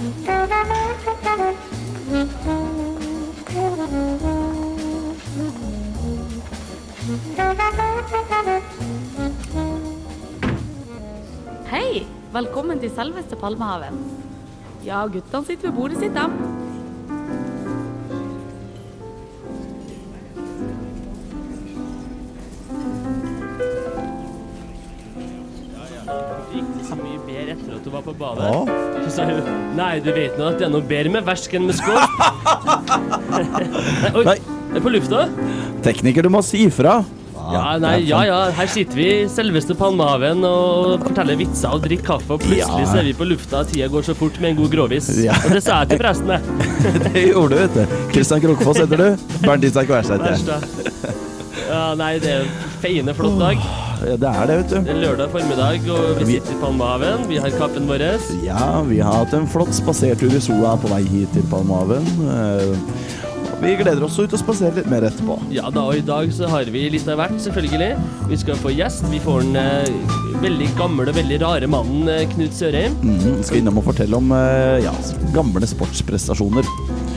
Hei! Velkommen til selveste Palmehaven. Ja, guttene sitter ved bordet sitt, dem. ja, det gikk så mye bedre etter at du var på badet? Ja. Nei, du vet nå at det er noe bedre med versk enn med skål. Oi, Nei. er på lufta? Tekniker, du må si ifra. Ja, nei, ja, ja. Her sitter vi i selveste Palmehaven og forteller vitser og drikker kaffe, og plutselig Ja. så er vi på lufta, tida går så fort med en god grovis. Ja. Og det sa jeg til presten, jeg. Det gjorde du, vet du. Kristian Krokfoss heter du. Bernt Isak Wærseth. Ja, nei, det er en feiende flott dag. Ja, det er det, vet du. Det er lørdag formiddag, og vi Vi- sitter i Palmehaven. Vi har kappen vår. Ja, vi har hatt en flott spasertur i sola på vei hit til Palmehaven. Eh, Vi gleder oss ut og spasere litt mer etterpå. Ja da, og i dag så har vi litt av hvert, selvfølgelig. Vi skal få gjest. Vi får den eh, veldig gamle og veldig rare mannen eh, Knut Sørheim. Mm, skal innom og fortelle om eh, ja, gamle sportsprestasjoner.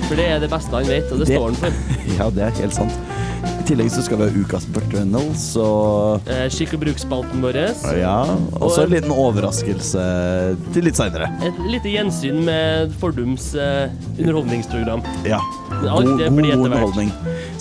For det er det beste han vet, og det, Det- står han for. Ja, det er helt sant. I tillegg så skal vi ha ukas Burt Reynolds og Eh, Skikk og bruk-spalten vår. Ja, og så en liten overraskelse til litt seinere. Et lite gjensyn med Fordums eh, underholdningsprogram. Ja. God, god underholdning.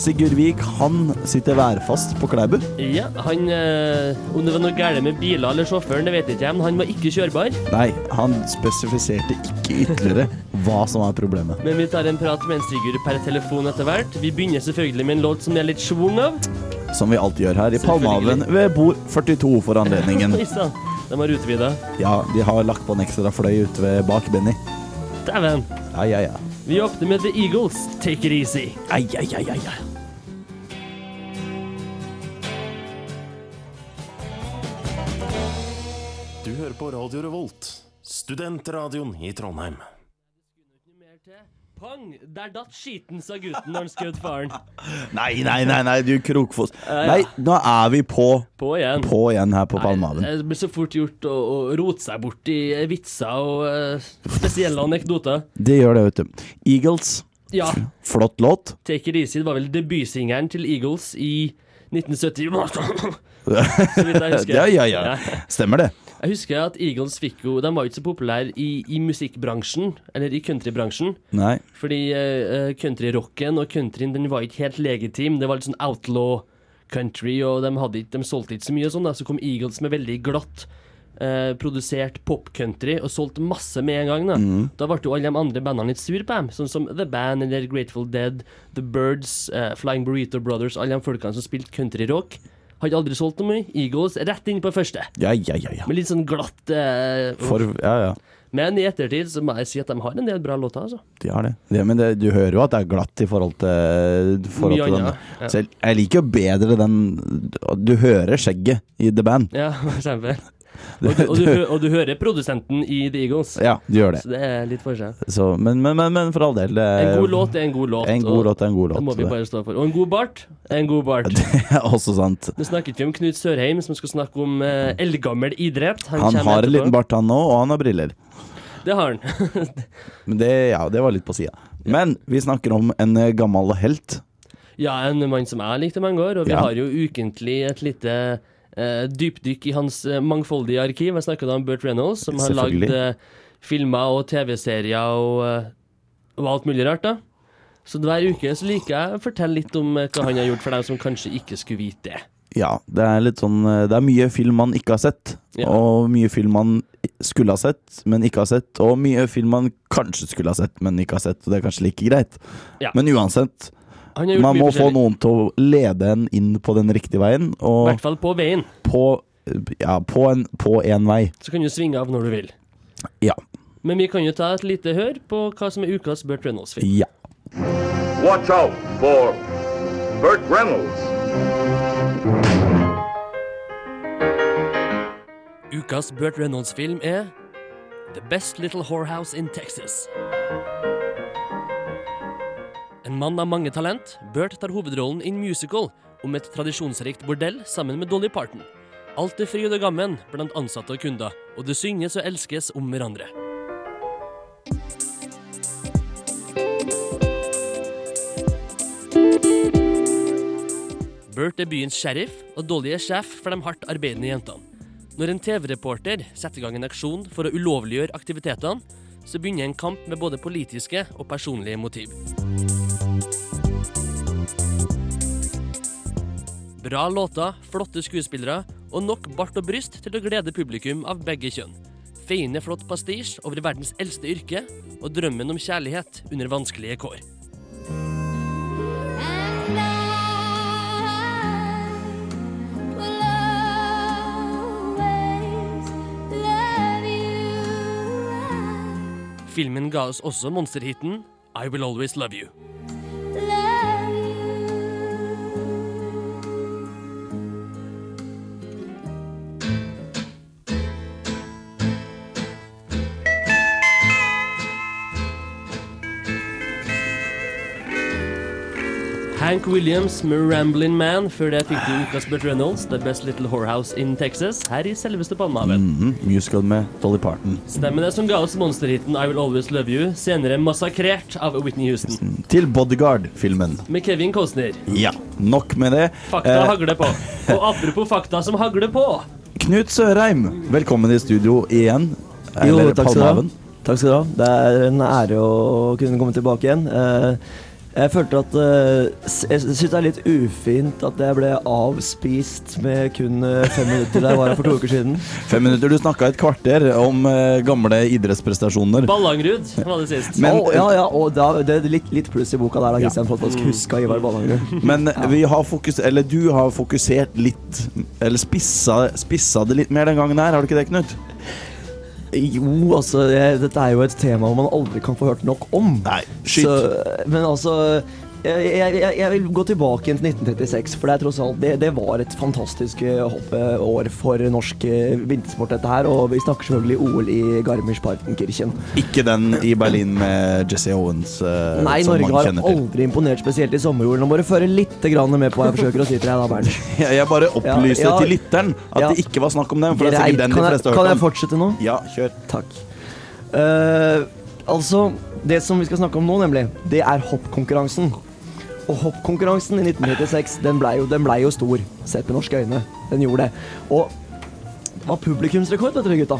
Sigurd Vik han sitter værfast på Klæbu. Ja, han øh, Om det var noe galt med biler eller sjåføren, det vet jeg ikke, men han var ikke kjørbar. Nei, han spesifiserte ikke ytterligere hva som var problemet. Men vi tar en prat med en Sigurd per telefon etter hvert. Vi begynner selvfølgelig med en låt som det er litt schwung av. Som vi alltid gjør her i. Palmehaven ved bord 42 for anledningen. De har utvida. Ja, de har lagt på en ekstra fløy ute ved bak Benny. Dæven. Ja, ja, ja. Vi åpner med The Eagles, Take It Easy. Ai, ai, ai, ai, ai. Du hører på Radio Revolt, studentradioen i Trondheim. Pang! Der datt skiten, sa gutten når han skjøt faren. Nei, nei, nei, nei, du Krokfoss. Nei, nå er vi på, På igjen. på igjen her på Palmehaven. Det blir så fort gjort å, å rote seg bort i vitser og eh, spesielle anekdoter. Det gjør det, vet du. Eagles, Ja, flott låt. Take It Easy det var vel debutsingeren til Eagles i 1970. Så vidt jeg husker. Ja, ja, ja. Stemmer det. Jeg husker at Eagles fikk jo De var jo ikke så populære i, i musikkbransjen, eller i countrybransjen. Nei. Fordi uh, countryrocken og countryen den var ikke helt legitim. Det var litt sånn outlaw country, og de, hadde ikke, de solgte ikke så mye og sånn. Så kom Eagles med veldig glatt Uh, produsert popcountry og solgte masse med en gang. Da Da ble jo alle de andre bandene litt sur på dem, sånn som The Band eller Grateful Dead, The Birds, uh, Flying Burrito Brothers, alle de folkene som spilte countryrock. Hadde aldri solgt noe mye. Eagles rett inn på første. Ja, ja, ja. ja. Med litt sånn glatt eh, For, ja, ja. Men i ettertid så må jeg si at de har en del bra låter, altså. De har det. Ja, men det, du hører jo at det er glatt i forhold til, forhold Mye til den. annet, ja. Selv, jeg liker jo bedre den Du hører skjegget i The Band. Ja, for eksempel. Og du, og, du, og du hører produsenten i The Eagles. Ja, du gjør det. Så det er litt forskjell. Så, men, men, men, men for all del. En god låt er en god låt. En god låt er en god låt. Det må vi bare stå for. Og en god bart er en god bart. Det er også sant. Nå snakket vi om Knut Sørheim, som skal snakke om eh, eldgammel idrett. Han han har en liten bart, han nå, og han har briller. Det har han. Men det, ja, det var litt på sida. Men vi snakker om en eh, gammel helt. ja, en mann som jeg likte mange år, og vi Ja. har jo ukentlig et lite eh, dypdykk i hans eh, mangfoldige arkiv. Jeg snakka da om Burt Reynolds, som har lagd eh, filmer og TV-serier og, uh, og alt mulig rart, da. Så hver uke så liker jeg å fortelle litt om hva han har gjort for dem som kanskje ikke skulle vite det. Ja, det er litt sånn Det er mye film man ikke har sett. Ja. Og mye film man skulle ha sett, men ikke har sett. Og mye film man kanskje skulle ha sett, men ikke har sett. Og det er kanskje like greit. Ja. Men uansett, man må få noen til å lede en inn på den riktige veien. I hvert fall på veien. på Ja, på en, på en vei. Så kan du svinge av når du vil. Ja. Men vi kan jo ta et lite hør på hva som er ukas Burt Reynolds-film. Ja. Watch out for Burt Reynolds. Ukas Burt Reynolds-film er The Best Little Whorehouse in Texas. En mann av mange talent, Bert tar hovedrollen i en musical om et tradisjonsrikt bordell sammen med Dolly Parton. Alt er fryd og gammen blant ansatte og kunder, og det synges og elskes om hverandre. Bert er byens sheriff, og Dolly er sjef for de hardt arbeidende jentene. Når en TV-reporter setter i gang en aksjon for å ulovliggjøre aktivitetene, så begynner en kamp med både politiske og personlige motiv. Bra låter, flotte skuespillere og nok bart og bryst til å glede publikum av begge kjønn. Feiende flott pastisj over verdens eldste yrke og drømmen om kjærlighet under vanskelige kår. Filmen ga oss også monsterhiten I Will Always Love You. Hank Williams med Ramblin' Man. Før det fikk du ukas Burt Reynolds, The Best Little Whorehouse in Texas, her i selveste Palmehaven. Mhm, musical med Dolly Parton. Stemmer det som ga oss monsterhiten I Will Always Love You, senere massakrert av Whitney Houston. Til Bodyguard-filmen. Med Kevin Costner. Ja, nok med det. Fakta Eh, hagler på. Og apropos fakta som hagler på. Knut Sørheim, velkommen i studio igjen. Jo, takk takk skal du ha. Takk skal du ha. Det er en ære å kunne komme tilbake igjen. Eh, Jeg følte at eh, Jeg syns det er litt ufint at jeg ble avspist med kun eh, fem minutter der jeg var her for to uker siden. Fem minutter. Du snakka et kvarter om eh, gamle idrettsprestasjoner. Ballangrud var det sist. Men- Å, ja, ja, og da, det er litt, litt pluss i boka der, da, Christian, for at skal huske Ivar Ballangrud. Men vi har fokus, eller du har fokusert litt Eller spissa, spissa det litt mer den gangen her, har du ikke det, Knut? Jo, altså, jeg, dette er jo et tema man aldri kan få hørt nok om. Nei, skyt. Så, men altså jeg, jeg, jeg- vil gå tilbake til 1936, for det er tross alt Det, det var et fantastisk hoppeår for norsk eh, vintersport, dette her. Og vi snakker selvfølgelig OL i Garmisch-Partenkirchen. Ikke den i Berlin med Jesse Owens, uh, Nei, som Norge har aldri imponert, spesielt i sommer-OL. Nå må du føre litt med på hva jeg forsøker å si til deg, da, Bernt. Jeg, bare opplyser Ja, ja. til lytteren at Ja. det ikke var snakk om den. For det er sikkert den de fleste har kan jeg fortsette nå? Ja, kjør. Takk. Uh, altså, det som vi skal snakke om nå, nemlig, det er hoppkonkurransen. Og hoppkonkurransen i 1996, den blei jo, ble jo stor, sett med norske øyne. Den gjorde det. Og det var publikumsrekord, vet dere, gutta.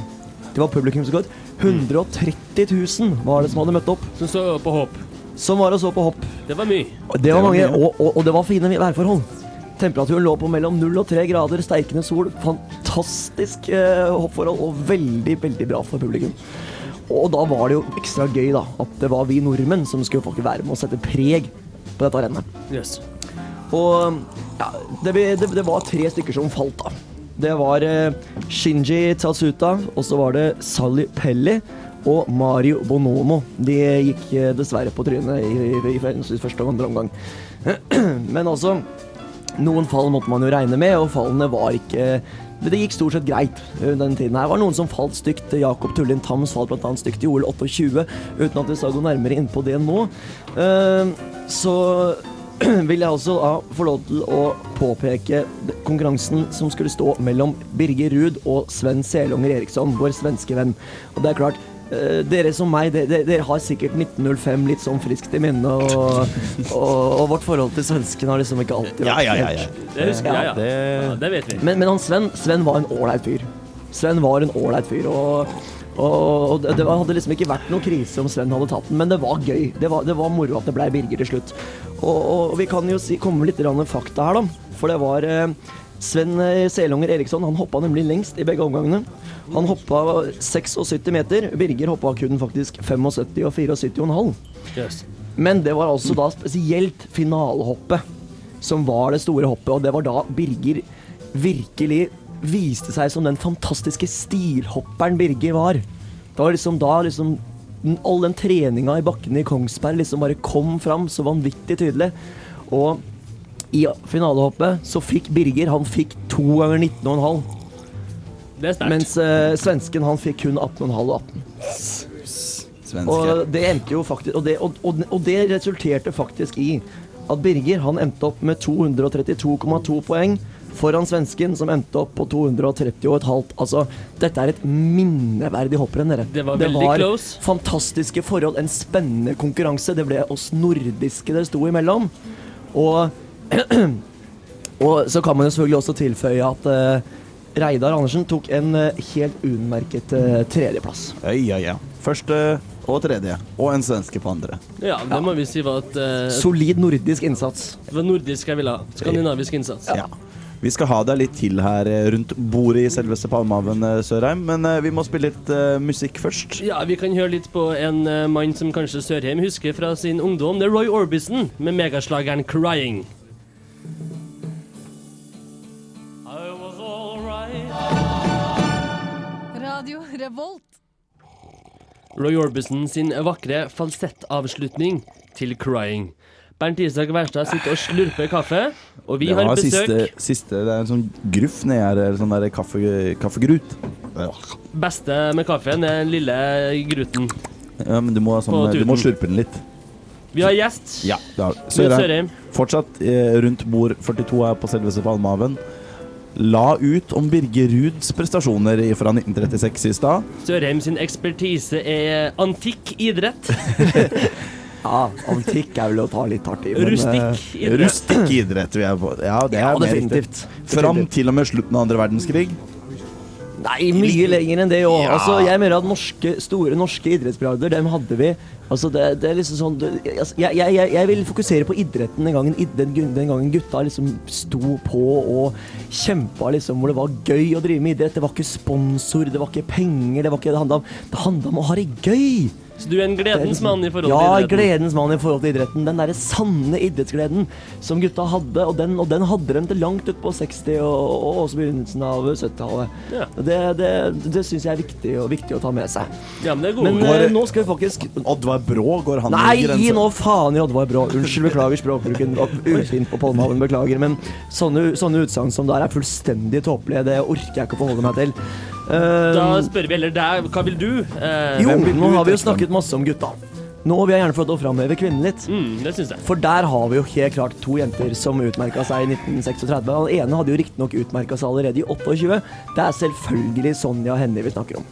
Det var publikumsrekord. 130 000 var det som hadde møtt opp, Som så på hopp. som var og så på hopp. Det var mye. Og Det var var mange, mye. og, og, og det var fine værforhold. Temperaturen lå på mellom 0 og 3 grader, steikende sol. Fantastisk eh, hoppforhold og veldig, veldig bra for publikum. Og da var det jo ekstra gøy da, at det var vi nordmenn som skulle faktisk være med å sette preg på dette rennet. Yes. Og ja, det, det, det var tre stykker som falt, da. Det var eh, Shinji Tatsuta, og så var det Sally Pelli og Mario Bonomo. De gikk eh, dessverre på trynet i, i, i første og andre omgang. Men altså, noen fall måtte man jo regne med, og fallene var ikke det gikk stort sett greit denne den tiden her. Det var noen som falt stygt. Jakob Tullin Tams falt bl.a. stygt i OL 28, uten at vi skal gå nærmere inn på det nå. Eh, Så vil jeg også da få lov til å påpeke konkurransen som skulle stå mellom Birger Ruud og Sven Selonger Eriksson, vår svenske venn. Og det er klart, eh, dere som meg, dere, dere- har sikkert 1905 litt sånn friskt i minne, og, og, og vårt forhold til svensken har liksom ikke alltid Ja, vært ja, ja, ja. Det husker jeg, ja. det- ja. Det vet vi. men, men han Sven, Sven var en ålreit fyr. Sven var en ålreit fyr, og, og, og det det hadde liksom ikke vært noen krise om Sven hadde tatt den, men det var gøy. Det var, det var moro at det ble Birger til slutt. Og, og vi kan jo si, komme med litt grann fakta her, da. For det var eh, Sven eh, Selonger Eriksson han hoppa nemlig lengst i begge omgangene. Han hoppa 76 meter. Birger hoppa kun faktisk 75 og 74,5. Yes. Men det var altså da spesielt finalehoppet som var det store hoppet, og det var da Birger virkelig viste seg som den fantastiske stilhopperen Birger var. Det var liksom da liksom all den treninga i bakkene i Kongsberg liksom bare kom fram så vanvittig tydelig. Og i finalehoppet så fikk Birger han fikk to ganger 19,5. Det er sterkt. Mens eh, svensken han fikk kun 18,5 og 18. Svenske. Og det endte jo faktisk og det, og, og, og det resulterte faktisk i at Birger han endte opp med 232,2 poeng foran svensken, som endte opp på 230,5. Altså, dette er et minneverdig hopprenn, dere. Det var veldig close. fantastiske forhold, en spennende konkurranse. Det ble oss nordiske det sto imellom. Og Og så kan man jo selvfølgelig også tilføye at uh, Reidar Andersen tok en uh, helt unnmerket uh, tredjeplass. Ja, ja, ja. Første og tredje. Og en svenske på andre. Ja, det må vi si var et, eh, Solid nordisk innsats. det var nordisk jeg ville ha. Skandinavisk innsats. Ja. Vi skal ha deg litt til her eh, rundt bordet i selveste Palmehaven, eh, Sørheim. Men eh, vi må spille litt eh, musikk først. Ja, Vi kan høre litt på en eh, mann som kanskje Sørheim husker fra sin ungdom. Det er Roy Orbison med megaslageren 'Crying'. Revolt. Roy Orbison sin vakre falsettavslutning til 'Crying'. Bernt Isak Wærstad sitter og slurper kaffe, og vi har besøk. siste, siste Det er en sånn gruff nedi her. eller Sånn der kaffe, kaffegrut. Beste med kaffen er den lille gruten. Ja, men du må, sånn, du må slurpe den litt. Vi har gjest. Ja. Sørheim. Fortsatt eh, rundt bord 42 her på selveste Palmehaven. La ut om Birger Ruds prestasjoner fra 1936 i stad. Sørheim sin ekspertise er antikk idrett. Ja, antikk er vel å ta litt hardt i. men, eh, Rustikk idrett. Rustikk idrett vi er på. Ja, det er Ja, definitivt. Fram til og med slutten av andre verdenskrig. Nei, mye lenger enn det òg. Ja. Altså, jeg mener at norske, store norske idrettsbragder, dem hadde vi. Altså, det, det er liksom sånn det, altså, jeg, jeg, jeg, vil fokusere på idretten den gangen, den, den gangen gutta liksom sto på og kjempa, liksom, hvor det var gøy å drive med idrett. Det var ikke sponsor, det var ikke penger, det var ikke det handla om. Det handla om å ha det gøy. Så du er en gledens mann i forhold ja, til idretten? gledens mann i forhold til idretten. Den derre sanne idrettsgleden som gutta hadde, og den, og den hadde dem til langt ut på 60- og, og også begynnelsen av 70-tallet. Ja. Det, det, det syns jeg er viktig, og viktig å ta med seg. Ja, men det er god. Men Går- eh, nå skal vi faktisk Oddvar Brå, går han Nei, i gi grensa? nå faen i Oddvar Brå. Unnskyld, beklager språkbruken. Ufint på Polmhaven beklager. Men sånne, sånne utsagn som der er fullstendig tåpelige. Det orker jeg ikke å forholde meg til. Eh, Da spør vi heller deg, hva vil du? Eh, jo, vil nå du har vi jo snakket masse om gutta. Nå vil jeg gjerne få lov til å framheve kvinnen litt. mm, det synes jeg. For der har vi jo helt klart to jenter som utmerka seg i 1936. Den ene hadde jo riktignok utmerka seg allerede i 28. Det er selvfølgelig Sonja Hennie vi snakker om.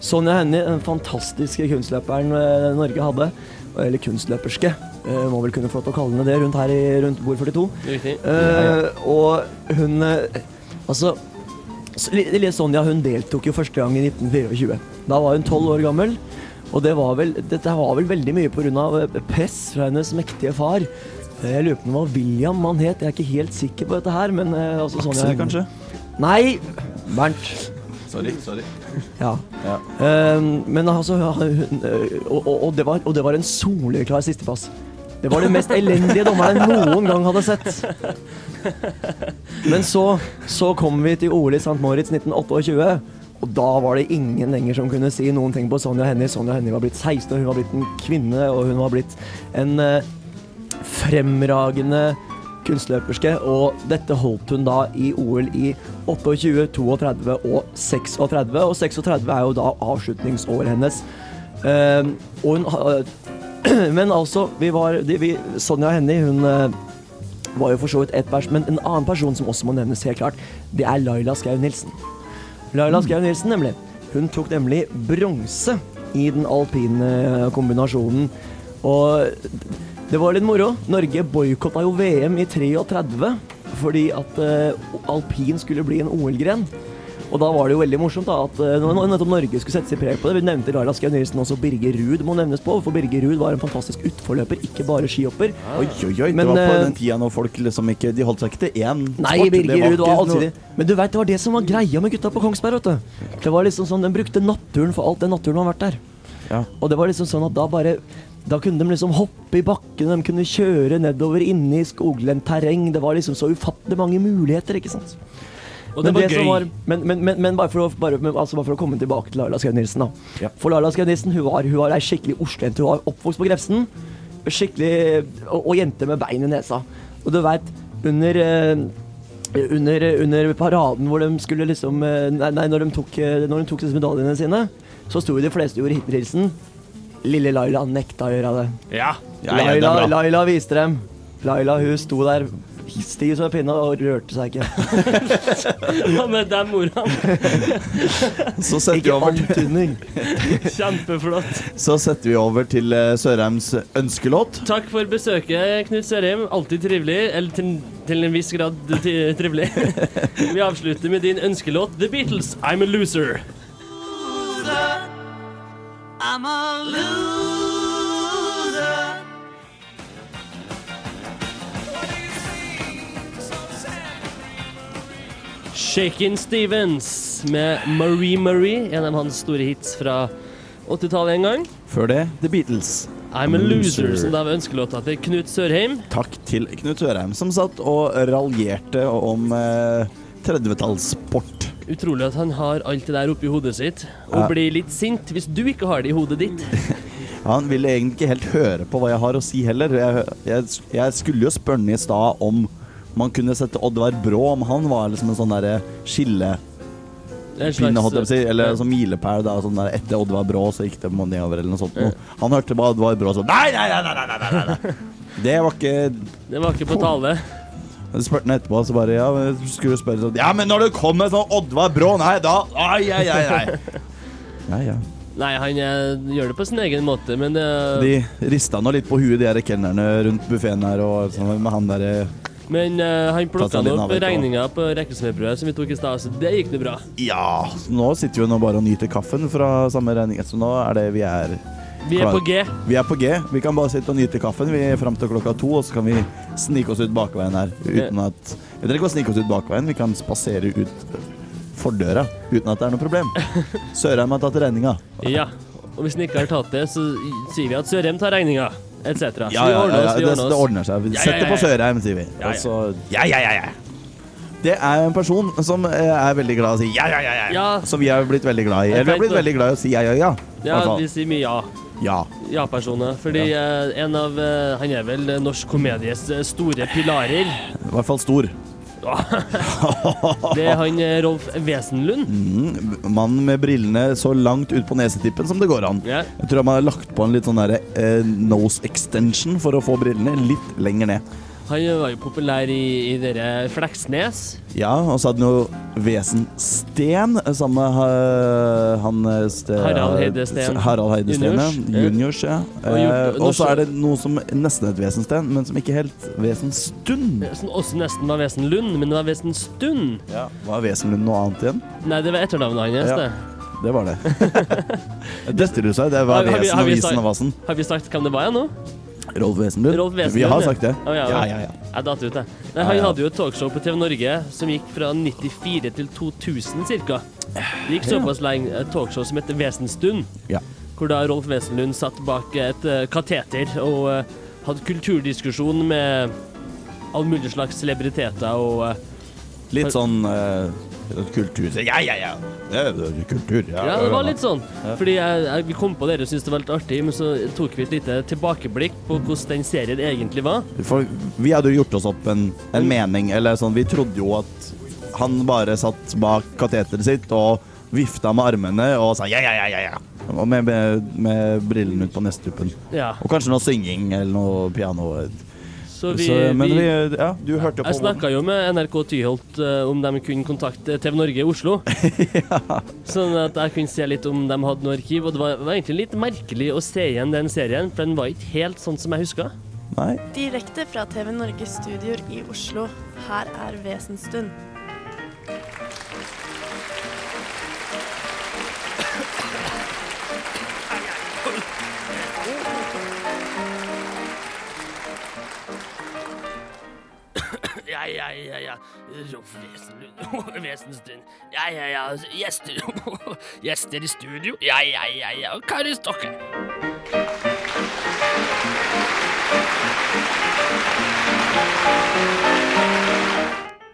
Sonja Hennie, den fantastiske kunstløperen eh, Norge hadde. Eller kunstløperske, eh, må vel kunne få lov til å kalle henne det rundt her i rundt bord 42. Riktig. Eh, og hun Altså, Sonja hun deltok jo første gang i 1924. Da var hun tolv år gammel. Og det var vel, dette var vel veldig mye pga. press fra hennes mektige far. Eh, Jeg lurer på om det var William han het, jeg er ikke helt sikker på dette her. Men eh, Aksel, Sonja kanskje? Nei, Bernt. Sorry. sorry. Ja. Ja. Um, men altså hun, eh, og, og, og, det var, og det var en soleklar sisteplass. Det var det mest elendige dommeren jeg noen gang hadde sett. Men så, så kom vi til OL i St. Moritz 1928. Og da var det ingen lenger som kunne si noen ting på Sonja Hennie. Sonja Hennie var blitt 16, og hun var blitt en kvinne, og hun var blitt en eh, fremragende kunstløperske. Og dette holdt hun da i OL i 28, 32 og 36. Og 36 er jo da avslutningsåret hennes. Eh, og hun ha- Men altså, vi var vi, Sonja Hennie, hun eh, var jo for så vidt ett vers, men en annen person som også må nevnes helt klart, det er Laila Skau Nilsen. Laila Skau Nilsen, nemlig. Hun tok nemlig bronse i den alpine kombinasjonen. Og det var litt moro. Norge boikotta jo VM i 33 fordi at eh, alpin skulle bli en OL-gren. Og da var det jo veldig morsomt da at eh, nettopp Norge skulle sette sitt preg på det. Vi nevnte Laila Skau Nilsen også Birger Ruud må nevnes på, for Birger Ruud var en fantastisk utforløper, ikke bare skihopper. Oi, oi, oi. Men, det var på eh, den tida når folk liksom ikke De holdt seg ikke til én Nei, sport. Birger Ruud var allsidig. Men du vet, det var det som var greia med gutta på Kongsberg. vet du. Det var liksom sånn, De brukte naturen for alt den naturen har vært der. Ja. Og det var liksom sånn at da bare da kunne de liksom hoppe i bakken, de kunne kjøre nedover inne i skoglendt terreng. Det var liksom så ufattelig mange muligheter, ikke sant. Og det Men var det gøy. var- men, men, men, men bare, for å, bare, men, altså bare for å komme tilbake til Laila Skau Nilsen, da. Ja. For Laila Skau Nilsen hun var, hun var ei skikkelig Oslo-jente. Hun var oppvokst på Grefsen. Skikkelig og, og jente med bein i nesa. Og du veit, under eh, under, under paraden hvor de skulle liksom eh, Nei, nei når de tok, eh, når de tok disse medaljene sine, så sto jo de fleste gjorde hilsen. Lille Laila nekta å gjøre det. Ja. Ja, ja, det er Laila, bra. Laila viste dem. Laila hun sto der stiv som en pinne og rørte seg ikke. Hva med de ordene? Så setter, vi Ikke over til, antydning. Kjempeflott. så setter vi over til eh, Sørheims ønskelåt. Takk for besøket, Knut Sørheim. Alltid trivelig. Eller til, til en viss grad trivelig. Vi avslutter med din ønskelåt The Beatles, I'm a Loser. I'm a Loser. Shakin' Stevens med Marie Marie, en av hans store hits fra 80-tallet en gang. Før det The Beatles. I'm a Loser, Loser. som da var ønskelåta til Knut Sørheim. Takk til Knut Sørheim, som satt og raljerte om eh, 30-tallssport. Utrolig at han har alt det der oppi hodet sitt, og Ja. blir litt sint hvis du ikke har det i hodet ditt. Han ville egentlig ikke helt høre på hva jeg har å si heller. Jeg, jeg, jeg skulle jo spørre ham i stad om man kunne sette Oddvar Brå, om han var liksom en sånn derre skille... En pinne, holdt jeg på å si, eller ja. sånn milepæl. sånn der, Etter Oddvar Brå så gikk det nedover, eller noe sånt. noe. Han hørte bare Oddvar Brå sånn nei, nei, nei, nei, nei, nei, nei, nei. Det var ikke Det var ikke på tale. Jeg spurte han etterpå, så bare ja, men skulle spørre sånn Ja, men når det kommer sånn Oddvar Brå, nei, da Ai, ai, ai, ai. Ja, ja. Nei, han eh, gjør det på sin egen måte, men uh... De rista nå litt på huet, de her kelnerne rundt buffeen her, og sånn med han derre Men uh, han plukka opp regninga på rekkesmørbrødet som vi tok i stad, så det gikk det bra. Ja, nå sitter vi nå bare og nyter kaffen fra samme regning. Så nå er det vi er Vi er på G. Vi er på G. Vi kan bare sitte og nyte kaffen vi er fram til klokka to, og så kan vi snike oss ut bakveien her. Uten at Vi trenger ikke å snike oss ut bakveien, vi kan spasere ut fordøra uten at det er noe problem. Sørheim har tatt regninga. Ja. Og hvis han ikke har tatt det, så sier vi at Sørheim tar regninga, etc. Ja, Ja, vi ja, ja, det, det ordner seg. Vi Ja, ja, setter ja, på. Sørheim, sier vi. Ja, ja. Og så ja, ja, ja, ja. Det er en person som eh, er veldig glad i å si ja, ja, ja, ja. Ja. Som vi har blitt veldig glad i. Eller vi har blitt veldig glad i å si ja, ja, ja. Ja, vi sier mye ja. Ja. Ja-personer. Fordi eh, en av eh, Han er vel norsk komedies store pilarer. I hvert fall stor. Det er han eh, Rolf Wesenlund. Mm, Mannen med brillene så langt ut på nesetippen som det går an. Yeah. Jeg tror han har lagt på en litt sånn der, eh, nose extension for å få brillene litt lenger ned. Han var jo populær i, i dere Fleksnes. Ja, og så hadde han jo Vesensten sammen med eh, han eh, ste, Harald Heide Steen. Harald Heide Steen, ja. Juniors. Ja. Og Eh, Og så er det noe som nesten het Vesensten, men som ikke helt Vesenstund. Som også nesten var Wesenlund, men det var Wesenstund. Ja. Var Vesenlund noe annet igjen? Nei, det var etternavnet hans, Ja. det. Det var det. Dette du sa, det var Vesen og Visen og Vassen. Har vi sagt hvem det var igjen nå? Rolf Wesenlund. Rolf Wesenlund, Vi har sagt det. Oh, ja, Ja, ja. ja, ja. Jeg datt ut, jeg. Nei, Ja, han ja. hadde jo et talkshow på TV Norge som gikk fra 94 til 2000 ca. Det gikk såpass lenge, et talkshow som heter Vesenstund. Ja. Hvor da Rolf Wesenlund satt bak et uh, kateter og uh, hadde kulturdiskusjon med all mulig slags celebriteter og eh, Litt sånn uh, kultur. Ja, ja, ja. Det er kultur. Ja, det var litt sånn. Fordi jeg, jeg, vi kom på dere og syntes det var litt artig, men så tok vi et lite tilbakeblikk på hvordan den serien egentlig var. For vi hadde jo gjort oss opp en, en mening, eller sånn Vi trodde jo at han bare satt bak kateteret sitt og vifta med armene og sa ja, ja, ja, ja. ja. Og med, med, med brillene ut på nestuppen. Ja, Og kanskje noe synging eller noe piano. Så vi, Så, men vi, vi Ja, du hørte på Jeg snakka jo med NRK Tyholt uh, om de kunne kontakte TV Norge i Oslo. Sånn at jeg kunne se litt om de hadde noe arkiv. Og det var, var egentlig litt merkelig å se igjen den serien, for den var ikke helt sånn som jeg huska. Nei. Direkte fra TV Norges studioer i Oslo. Her er Vesenstund. Ja, ja, ja, ja. Vesenstund. Ja, ja, ja. Gjester Gjester i studio. Ja, ja, ja, ja. Kari Stokke.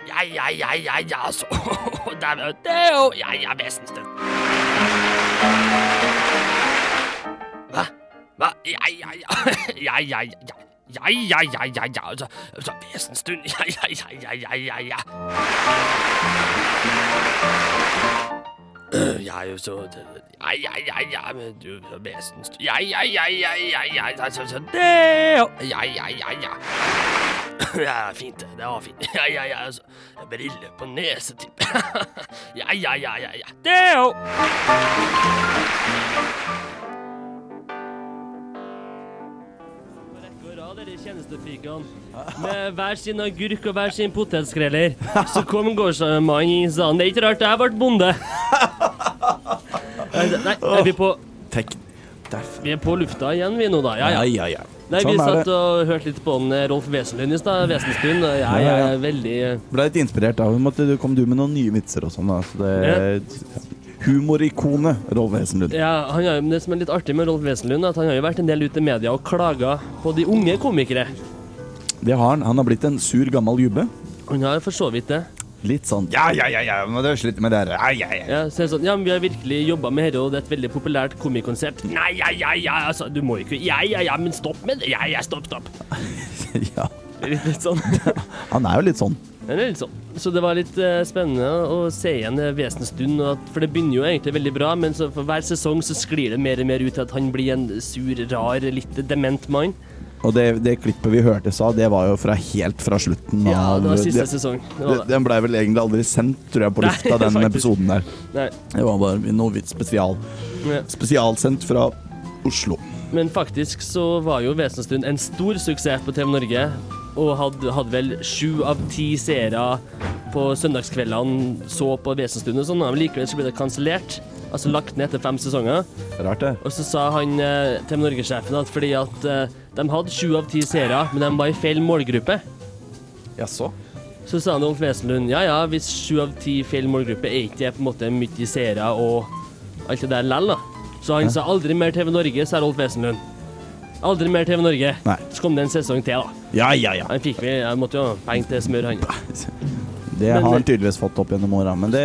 Ja, ja, ja, ja, ja, så Der var det jo Ja, ja, Vesenstund. Hva? Hva? Ja, ja, ja. Ja, ja, ja. Ja. Ja, ja, ja, ja, altså, altså Vesenstund, ja, ja, ja, ja, ja, ja, ja. Øh, så Ja, ja, ja, ja, men du, Vesenstund Ja, ja, ja, ja, ja, ja, altså, så det Ja, ja, ja, ja. Ja, fint. det. Var fint. Ja, ja, ja. Altså. Briller på nesetipp. ja, ja, ja, ja. ja. Det er dere tjenestepikene. Med hver sin agurk og hver sin potetskreller. Så kom gårdsmannen inn og sa det er ikke rart jeg ble bonde. Nei, Nei, er vi på Vi er på lufta igjen, vi nå, da. Ja, ja. ja, ja. Nei, Sånn Vi er satt og hørte litt på han, eh, Rolf Wesenlund i stad. Wesenstuen. og Jeg, Ja, ja, ja. er veldig eh, Ble litt inspirert da du kom du med noen nye vitser og sånn. da, Så det Humorikonet Rolf Wesenlund. ja, har, Det som er litt artig med Rolf Wesenlund, er at han har jo vært en del ute i media og klaga på de unge komikere. Det har han. Han har blitt en sur, gammel gubbe. Han har for så vidt det. Litt sånn Ja, ja, ja, ja, må dere slutte med det der. Ja, ja, ja. Ja, så er det sånn, ja, men Vi har virkelig jobba med dette, og det er et veldig populært komikonsept. Nei, ja, ja, ja, altså, du må jo ikke Ja, ja, ja, men stopp med det. Ja, ja, stopp, stopp. ja. Litt, litt sånn. Han er jo litt sånn. Det er litt sånn. Så det var litt eh, spennende å se igjen det Wesenstund, for det begynner jo egentlig veldig bra, men så for hver sesong så sklir det mer og mer ut til at han blir en sur, rar, litt dement mann. Og det, det klippet vi hørte sa, det var jo fra helt fra slutten Ja, av det var siste det- sesong. Det det- var. Den blei vel egentlig aldri sendt, tror jeg, på lufta, den faktisk. episoden der. Nei. Det var bare noe vidt spesial. Ja. Spesialsendt fra Oslo. Men faktisk så var jo Vesenstund en stor suksess på TV Norge, og hadde, hadde vel sju av ti seere på søndagskveldene så på Vesenstunden og sånn, men likevel så ble det kansellert. Altså lagt ned etter fem sesonger. Rart, det. Og så sa han eh, til Norge-sjefen at fordi at eh, de hadde sju av ti seere, men de var i feil målgruppe. Jaså? Så sa han Rolf Wesenlund ja ja, hvis sju av ti feil målgruppe er ikke det på en måte mye seere og alt det der lell, da. Så han sa aldri mer TV Norge, sa Rolf Wesenlund. Aldri mer TV Norge. Nei. Så kom det en sesong til, da. Ja, ja, ja. Han fikk vi, jeg måtte jo ha penger til smør, han. Det har han tydeligvis fått opp gjennom åra, men det,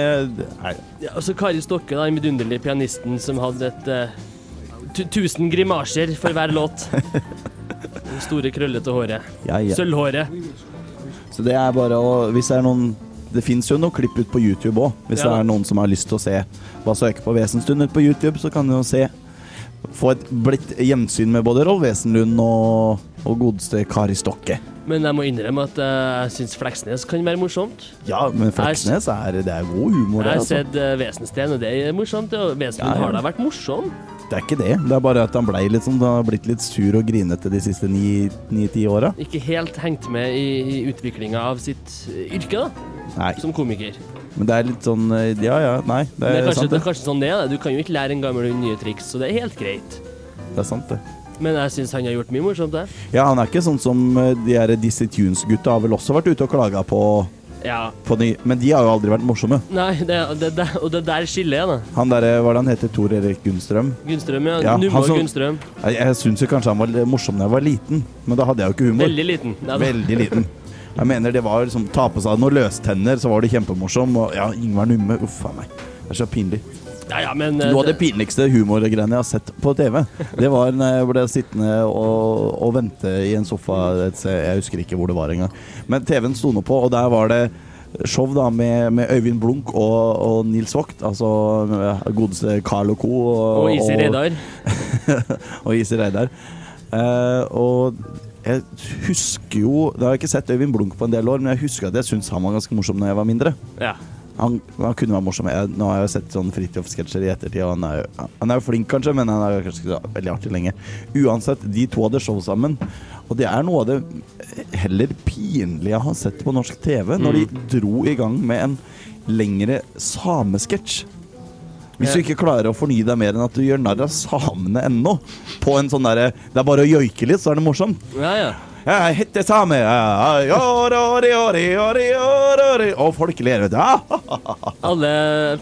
er Ja, og så Kari Stokke, den vidunderlige pianisten som hadde et uh, tusen grimaser for hver låt. Det store, krøllete håret. Ja, ja. Sølvhåret. Så det er bare å Hvis det er noen Det fins jo noen klipp ut på YouTube òg. Hvis Ja. det er noen som har lyst til å se Bare søke på Wesenstund ut på YouTube, så kan du jo se Få et blidt gjensyn med både Rolf Wesenlund og, og godeste Kari Stokke. Men jeg må innrømme at eh, jeg syns Fleksnes kan være morsomt. Ja, men Fleksnes er, det er god humor, Jeg har Altså. sett Vesensten, og det er morsomt. Og Vesenlund Ja, ja. har da vært morsom. Det er ikke det. Det er bare at han sånn, han har blitt litt sur og grinete de siste ni-ti åra. Ikke helt hengt med i, i utviklinga av sitt eh, yrke, da, Nei, som komiker. Men det er litt sånn eh, Ja ja, nei. Det Det er, er, kanskje, sant, det det. er kanskje sånn det er. Du kan jo ikke lære en gammel hund nye triks, så det er helt greit. det er sant, det. Men jeg syns han har gjort mye morsomt, det. Ja, han er ikke sånn som eh, de her Dizzie Tunes-gutta har vel også vært ute og klaga på, Ja. på de, Men de har jo aldri vært morsomme. Nei, det, det, det, og det der skiller jeg, da. Han derre, hva er det han heter, Tor Erik Gunnstrøm? Gunnstrøm, ja. Ja, Numma Gunnstrøm. Jeg, jeg syns jo kanskje han var morsom da jeg var liten, men da hadde jeg jo ikke humor. Veldig liten. Nei. Veldig liten. Jeg mener det var liksom Ta på seg noen løstenner, så var det kjempemorsom. Og ja, Ingvar Numme, uff a meg. Det er så pinlig. Ja, ja, men eh, Noe av det pinligste humorgreiene jeg har sett på TV, det var når jeg ble sittende og, og vente i en sofa Jeg husker ikke hvor det var engang. Men TV-en sto nå på, og der var det show da med, med Øyvind Blunk og, og Nils Vogt. Altså ja, godeste Carl og co. Og Isi Reidar. og Isi Reidar. Uh, og jeg husker jo Da har jeg ikke sett Øyvind Blunk på en del år, men jeg husker at jeg syntes han var ganske morsom da jeg var mindre. Ja. Han, han kunne være morsom. Jeg, nå har jeg sett sånn Fridtjof-sketsjer i ettertid, og han er, jo, han er jo flink, kanskje, men han er kanskje ikke så veldig artig lenge. Uansett, de to hadde show sammen, og det er noe av det heller pinlige jeg har sett på norsk TV, når de dro i gang med en lengre samesketsj. Hvis du ikke klarer å fornye deg mer enn at du gjør narr av samene ennå, på en sånn derre Det er bare å joike litt, så er det morsomt. ja, ja. Jeg heter same ja, ja. Og folk ler, vet du. Alle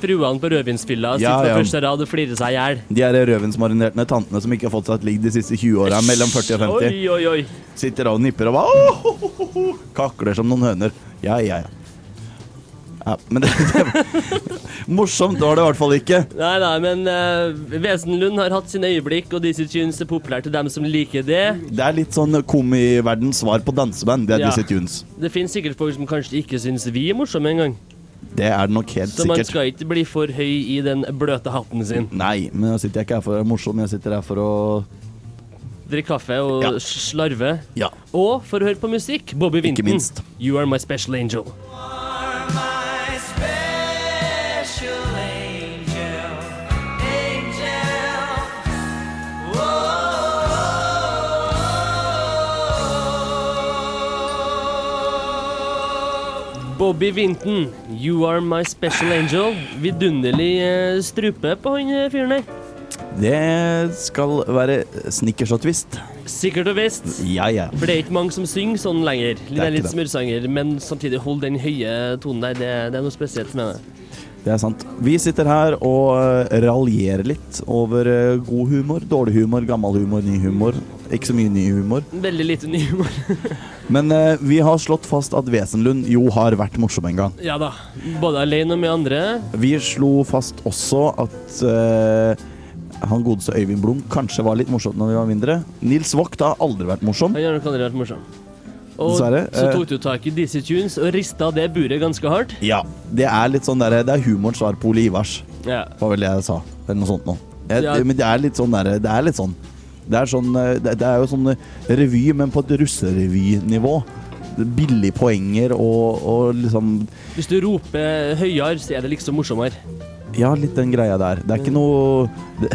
fruene på rødvinsfylla sitter Ja, på første rad og flirer seg i hjel. De er rødvinsmarinerte tantene som ikke har fått seg et ligg de siste 20 åra, mellom 40 og 50. Oi, oi, oi. Sitter og nipper og bare oh, oh, oh, ho», Kakler som noen høner. Ja, ja, ja. Ja, men det, det Morsomt var det i hvert fall ikke. Nei, nei, men uh, Wesenlund har hatt sine øyeblikk, og Dizzie Tunes er populær til dem som liker det. Det er litt sånn komiverdens svar på danseband. Det er Ja. Dizzie Tunes. Det finnes sikkert folk som kanskje ikke syns vi er morsomme engang. Det er det nok helt sikkert. Så man skal ikke bli for høy i den bløte hatten sin. Nei, men jeg sitter ikke her for å være morsom, jeg sitter her for å drikke kaffe og Ja. slarve. Ja. Og for å høre på musikk, Bobby Vinton. You are my special angel. Bobby Vinton, you are my special angel. Vidunderlig eh, strupe på han eh, fyren der. Det skal være snickers og twist. Sikkert og visst. Ja, ja. For det er ikke mange som synger sånn lenger. Det er litt smørsanger, men samtidig hold den høye tonen der. Det, det er noe spesielt med det. Det er sant. Vi sitter her og raljerer litt over eh, god humor, dårlig humor, gammel humor, ny humor. Ikke så mye ny humor. Veldig lite ny humor. Men eh, vi har slått fast at Wesenlund jo har vært morsom en gang. ja da. Både alene og med andre. Vi slo fast også at eh, han godeste Øyvind Blom kanskje var litt morsom når vi var mindre. Nils Vogt har aldri vært morsom. Han har nok aldri vært morsom. Og Dessverre, så eh. tok du tak i DC Tunes og rista det buret ganske hardt. Ja, det er litt sånn der, Det er humorens svar på Ole Ivars, Ja. var vel det jeg sa. Eller noe sånt noe. Jeg, Ja. Men det er litt sånn der, Det er litt sånn Det er, sånn, eh, det, er jo sånn eh, revy, men på et russerevynivå. Er Billige poenger og, og liksom Hvis du roper høyere, så er det liksom morsommere. Ja, litt den greia der. Det er ikke noe Det,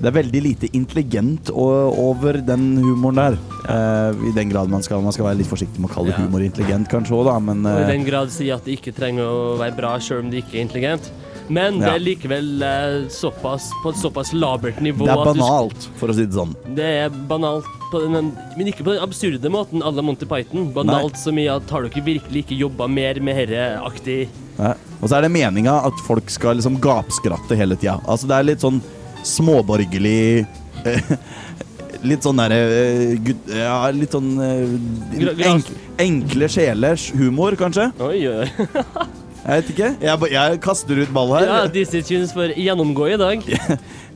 det er veldig lite intelligent over den humoren der. Eh, I den grad man skal, man skal være litt forsiktig med å kalle humor intelligent, kanskje òg, da, men Og i eh, den grad sier at det ikke trenger å være bra selv om det ikke er intelligent. Men det er likevel eh, såpass, på et såpass labert nivå det er banalt, for å si det sånn. Det er banalt, på den, men ikke på den absurde måten à la Monty Python. Banalt så mye at har dere virkelig ikke jobba mer med herre-aktig Og så er det meninga at folk skal liksom gapskratte hele tida. Altså, det er litt sånn småborgerlig eh, Litt sånn derre eh, Ja, litt sånn enk, Enkle sjelers humor, kanskje? Oi, oi. Jeg vet ikke. Jeg, jeg kaster ut ball her. Ja, Disse Tunes får gjennomgå i dag.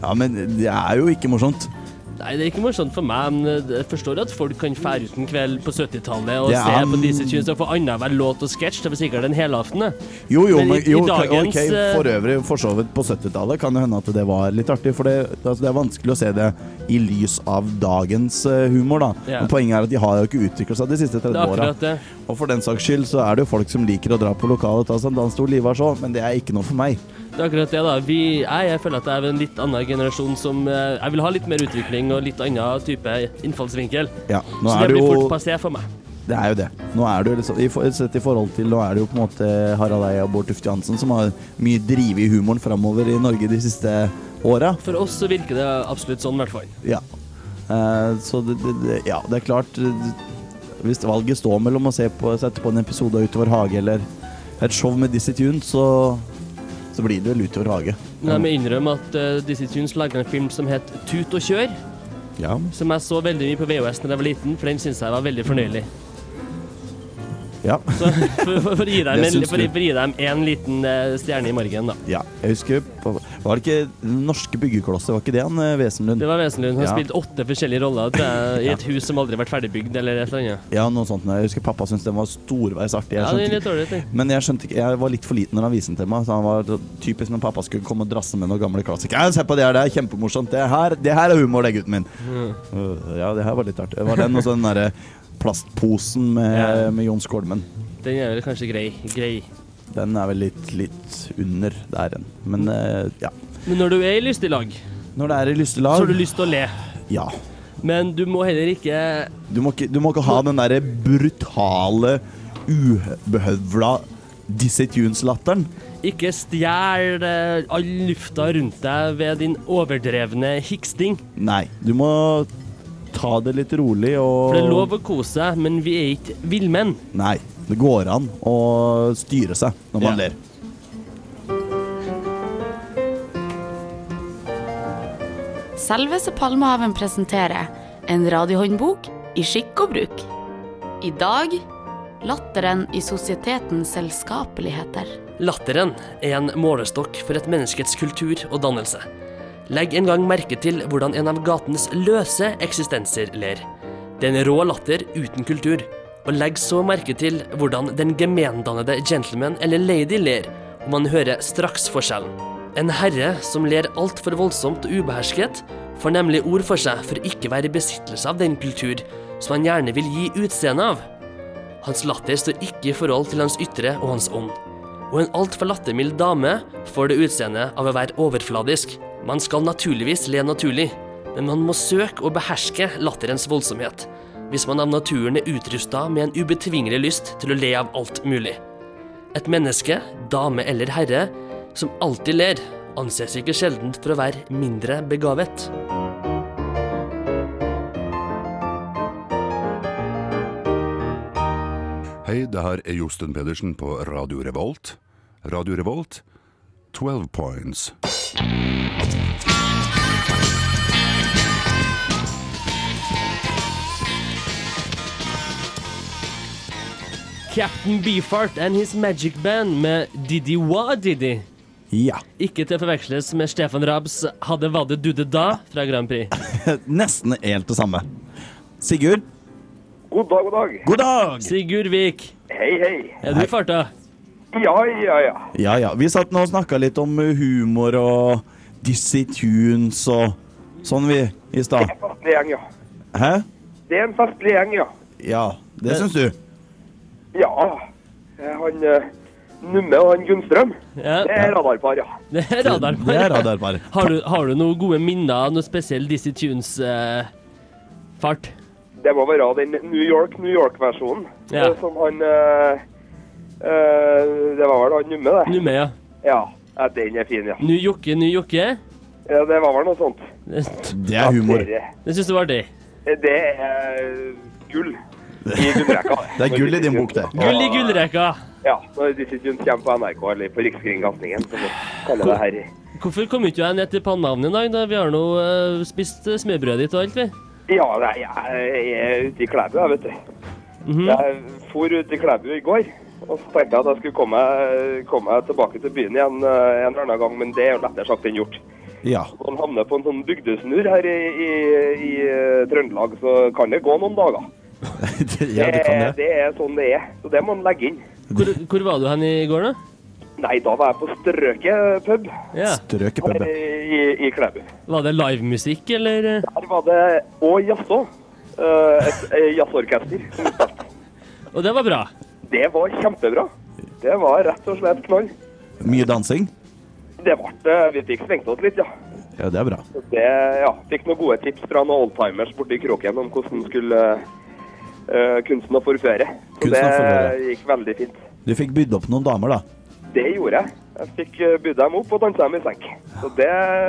Ja, men det er jo ikke morsomt. Nei, det er ikke morsomt for meg, men jeg forstår at folk kan fære ut en kveld på 70-tallet og Det se på disse Tunes og få annenhver låt og sketsj. Det var sikkert en helaften, det. Jo, jo, Men jo dagens, ok, eh, for øvrig, for så vidt på 70-tallet kan det hende at det var litt artig. For det, altså, det er vanskelig å se det i lys av dagens eh, humor, da. Ja. Men poenget er at de har jo ikke utvikla seg de siste 30 er åra. Og for den saks skyld så er det jo folk som liker å dra på lokalet og ta seg en dans til så, men det er ikke noe for meg. Det er akkurat det, da. Vi, jeg, jeg føler at jeg er en litt annen generasjon som eh, Jeg vil ha litt mer utvikling og litt annen type innfallsvinkel. Ja, Så det blir fort passé for meg. Det er jo det. Nå er det liksom, i Sett i forhold til Nå er det jo på en måte Harald Eia og Bård Tufte Johansen som har mye drive i humoren framover i Norge de siste åra. For oss så virker det absolutt sånn, i hvert fall. Ja. Eh, så det, det, ja, det er klart Hvis valget står mellom å se på, sette på en episode av Utover hage eller et show med Dizzie Tune, så, så blir det vel Utover hage. Men jeg innrømme at uh, Dizzie Tunes lagde en film som het Tut og kjør. Ja. Som jeg så veldig mye på VHS da jeg var liten, for den syns jeg var veldig fornøyelig. Ja. Så for, for, for, å gi dem en, for, for å gi dem en liten uh, stjerne i margen, da. ja. Jeg husker på, Var det ikke norske byggeklosser? Var ikke det han eh, Wesenlund? Det var Wesenlund. Han Ja. spilte åtte forskjellige roller jeg, i et hus som aldri vært ferdigbygd, eller et eller annet. Ja, noe sånt. Jeg husker pappa syntes den var storveis artig. Jeg Ja, det er litt dårlig, ting. Men jeg skjønte ikke, jeg var litt for liten når han viste den til meg. Så han var typisk når pappa skulle komme og drasse med noen gamle klassikere. Se på det her, det er kjempemorsomt. Det her, det her er humor, det, gutten min. Øh, Ja, det her var litt artig. Det var den og så den derre plastposen med, Ja. med Jon Skålmen. Den er vel kanskje grei. grei. Den er vel litt, litt under der. Men uh, ja. Men når du er i lystig lag, Når det er i så har du lyst til å le. Ja. Men du må heller ikke Du må ikke, du må ikke ha den derre brutale, ubehøvla Dizzie Tunes-latteren. Ikke stjel eh, all lufta rundt deg ved din overdrevne hiksting. Nei, du må ta det litt rolig og For det er lov å kose seg, men vi er ikke villmenn. Nei, det går an å styre seg når man Ja. ler. Selveste Palmehaven presenterer en radiohåndbok i skikk og bruk. I dag latteren i sosietetens selskapeligheter. Latteren er en målestokk for et menneskets kultur og dannelse. Legg en gang merke til hvordan en av gatens løse eksistenser ler. Det er en rå latter uten kultur. Og legg så merke til hvordan den gemendannede gentleman eller lady ler, og man hører straks forskjellen. En herre som ler altfor voldsomt og ubehersket, får nemlig ord for seg for ikke være i besittelse av den kultur som han gjerne vil gi utseende av. Hans latter står ikke i forhold til hans ytre og hans ånd. Og en altfor lattermild dame får det utseendet av å være overfladisk. Man skal naturligvis le naturlig, men man må søke å beherske latterens voldsomhet, hvis man av naturen er utrusta med en ubetvingelig lyst til å le av alt mulig. Et menneske, dame eller herre, som alltid ler, anses ikke sjeldent for å være mindre begavet. Hei, det her er Josten Pedersen på Radio Revolt. Radio Revolt, 12 points. Captain Beefheart and his magic band med Didi Wa Didi. Ja. Ikke til å forveksles med Stefan Rabs Hadde vadde dudde da fra Grand Prix. Nesten helt det samme. Sigurd? God dag, god dag. God dag! Sigurd Vik, Hei, hei. er du i farta? Ja, ja, ja. Ja, ja. Vi satt nå og snakka litt om humor og Dizzie Tunes og sånn, vi, i Det er en festlig gjeng, ja. Hæ? Det er en festlig gjeng, ja. Ja, det syns du? Ja. Eh, Han uh, Numme og han Gunnstrøm, Ja, det er radarpar, ja. det er radarpar. Det er radarpar. Har du, har du noen gode minner, noe spesiell Dizzie Tunes-fart? Det må være den New York, New York-versjonen. Ja. eh, Som han eh, eh, Det var vel han Numme, det. Numme, ja. Ja. ja, den er fin, ja. Ny jokke, ny jokke. ja. Det var vel noe sånt. Det, Det er humor. Det, det syns du var artig. det er gull i gullrekka. Det er gull i din bok, det. Gull i gullrekka. Ja, når Dizzie Tunes kommer på NRK eller på Rikskringkastingen, som vi kaller det her. Hvorfor kom ikke jeg ned til Pannehavn i dag? da? Vi har nå uh, spist smørbrødet ditt og alt, vi. Ja, nei, jeg er ute i Klæbu, jeg, vet du. Mhm. Jeg for ut i Klæbu i går, og så tenkte jeg at jeg skulle komme, komme tilbake til byen igjen eh, en eller annen gang, men det er jo lettere sagt enn gjort. Ja. Når man havner på en sånn bygdesnurr her i, i, i eh, Trøndelag, så kan det gå noen dager. ja, det kan det. det er sånn det er, så det må man legge inn. Hvor, hvor var du hen i går, da? Nei, da var jeg på Strøket pub Ja. Strøket pub. i, i Klæbu. Var det livemusikk, eller? Der var det og jazzå. Uh, Et eh, jazzorkester. Og det var bra. Det var kjempebra. Det var rett og slett knall. Mye dansing? Det ble, Vi fikk svengt oss litt, ja. Ja, det er bra. Så Det, ja. Fikk noen gode tips fra noen oldtimers borti kroken om hvordan skulle uh, kunsten å forføre. Så Kunsten det forføre. gikk veldig fint. Du fikk bydd opp noen damer, da. Det gjorde jeg. Jeg fikk eh, bydd dem opp og dansa dem i senk. Så det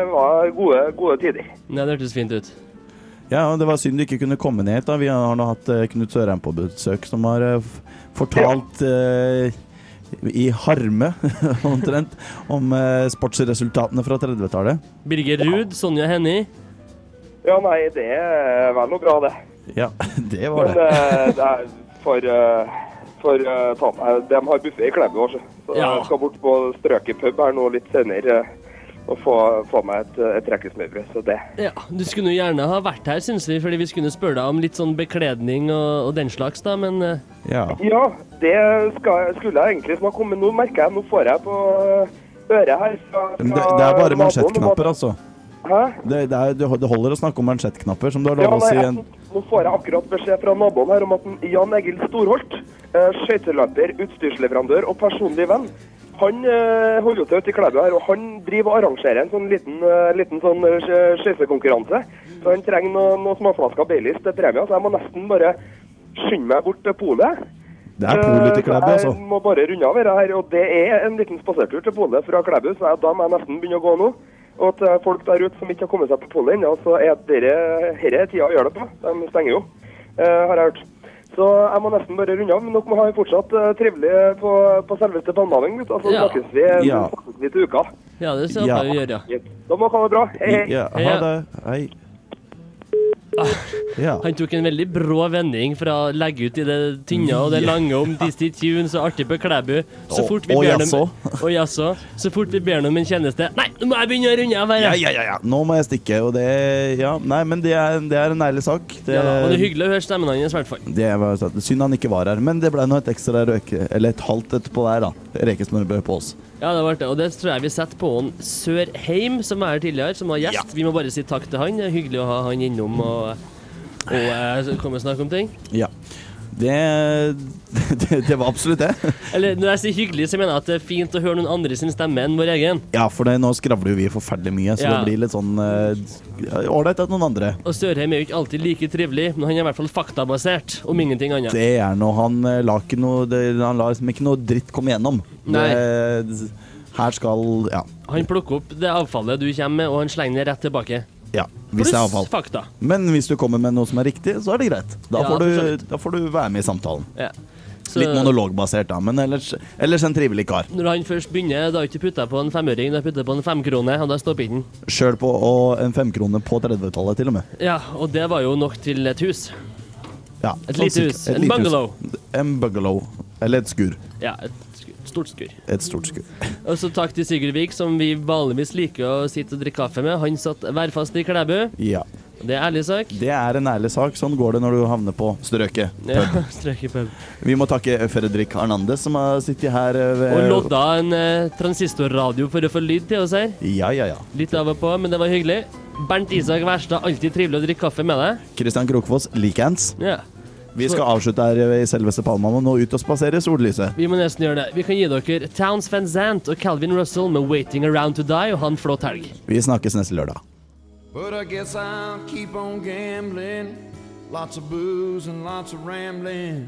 var gode, gode tider. Nei, det hørtes fint ut. Ja, Det var synd du ikke kunne komme ned hit. da Vi har nå hatt eh, Knut Sørheim på besøk, som har eh, fortalt eh, i harme, omtrent, om eh, sportsresultatene fra 30-tallet. Birger Ruud, Sonja Hennie. Ja, nei, det er vel og bra, det. Ja, det var Men det. eh, det er for, for ta De har buffé i Klæbu så Ja. jeg skal bort på Strøket pub her nå litt senere og få, få meg et, et rekkesmørbrød. Så det Ja, Du skulle jo gjerne ha vært her, syns vi, fordi vi skulle spørre deg om litt sånn bekledning og, og den slags, da, men eh, Ja. Ja, det skal, skulle jeg egentlig som har kommet. nå merker jeg Nå får jeg på øret her fra, Men det, det er bare mansjettknapper, altså. Hæ? Det, det, er, det holder å snakke om mansjettknapper, som du har Ja, lov å si. En, nå får jeg akkurat beskjed fra naboen her om at Jan Egil Storholt, eh, skøyteløper, utstyrsleverandør og personlig venn, han øh, holder jo til ute i Klæbu her, og han driver og arrangerer en sånn liten, øh, liten sånn eh, skøytekonkurranse. Så han trenger noen noe småflasker Baileys til premie, så jeg må nesten bare skynde meg bort til polet. det er polet til Klæbu, altså. Jeg må bare runde av dette her, og det er en liten spasertur til polet fra Klæbu, så jeg, da må jeg nesten begynne å gå nå. Og til folk der ute som ikke har kommet seg på polet ennå, så er dette tida å gjøre det på. De stenger jo, uh, har jeg hørt. Så jeg må nesten bare runde av, men dere må ha det fortsatt eh, trivelig på, på selveste Palmehaven, Så Så Ja. snakkes vi, Ja. snakkes vi til uka. ja, det skal Ja. vi gjøre. ja. Da må dere ha det bra. Hei, hei. Ja, ha det. Hei. Ja. Han tok en veldig brå vending fra å legge ut i det tynne og det lange om Dizzie Tunes og artig på Klæbu. Så fort vi ber jaså. Og jaså. Så fort vi ber om en tjeneste Nei, nå må jeg begynne å runde av her! Ja, ja, ja, ja. Nå må jeg stikke, og det Ja, nei, men det er, det er en ærlig sak. Det, Ja, og det er hyggelig å høre stemmen hans, i hvert fall. det var. Synd han ikke var her, men det ble nå et ekstra røke... Eller et halvt etterpå der, da. Rekesmørbrød på oss. Ja, det var det, og det tror jeg vi setter på han Sørheim, som var her tidligere, som var gjest. Vi må bare si takk til han. Det er hyggelig å ha han innom og, og eh, komme og snakke om ting. Ja. Det, det, det var absolutt det. Eller når jeg sier hyggelig, så mener jeg at det er fint å høre noen andre sin stemme enn vår egen. Ja, for det, nå skravler jo vi forferdelig mye, så Ja. det blir litt sånn ålreit uh, at noen andre Og Sørheim er jo ikke alltid like trivelig, men han er i hvert fall faktabasert, om ingenting annet. Det er noe Han eh, la ikke noe Han lar liksom ikke noe dritt komme gjennom. Nei. Det, her skal Ja. Han plukker opp det avfallet du kommer med, og han slenger det rett tilbake. Ja hvis det er avfall. fakta. Men hvis du kommer med noe som er riktig, så er det greit. Da, Ja, får, for så du, da får du være med i samtalen. Ja. Så- Litt monologbasert, da, men ellers, ellers en trivelig kar. Når han først begynner, da har ikke putta på en femøring, da putta på en femkrone, og da stopper ikke den. Sjøl på og en femkrone på 30-tallet, til og med. Ja, og det var jo nok til et hus. Ja, Et sånn lite cirka. hus. Et En lite hus. bungalow. En bungalow. Eller et skur. Ja, et. Stort skur. Et stort skur. Og så takk til Sigurd Vik, som vi vanligvis liker å sitte og drikke kaffe med. Han satt værfast i Klæbu. Ja. Det er ærlig sak. Det er en ærlig sak. Sånn går det når du havner på strøket. Ja, Pub. strøk i pub. Vi må takke Fredrik Arnandez, som har sittet her eh, ved Og lodda en eh, transistorradio for å få lyd til oss her. Ja, ja, ja. Litt av og på, men det var hyggelig. Bernt Isak Wærstad, alltid trivelig å drikke kaffe med deg. Christian Krokfoss, likeens. Ja. Vi skal avslutte her i selveste Palma og nå ut og spasere i sollyset. Vi må nesten gjøre det. Vi kan gi dere Towns Van Zandt og Calvin Russell med 'Waiting Around To Die' og ha en flott helg. Vi snakkes neste lørdag. But I guess I'll keep on gambling. Lots of booze and lots of rambling.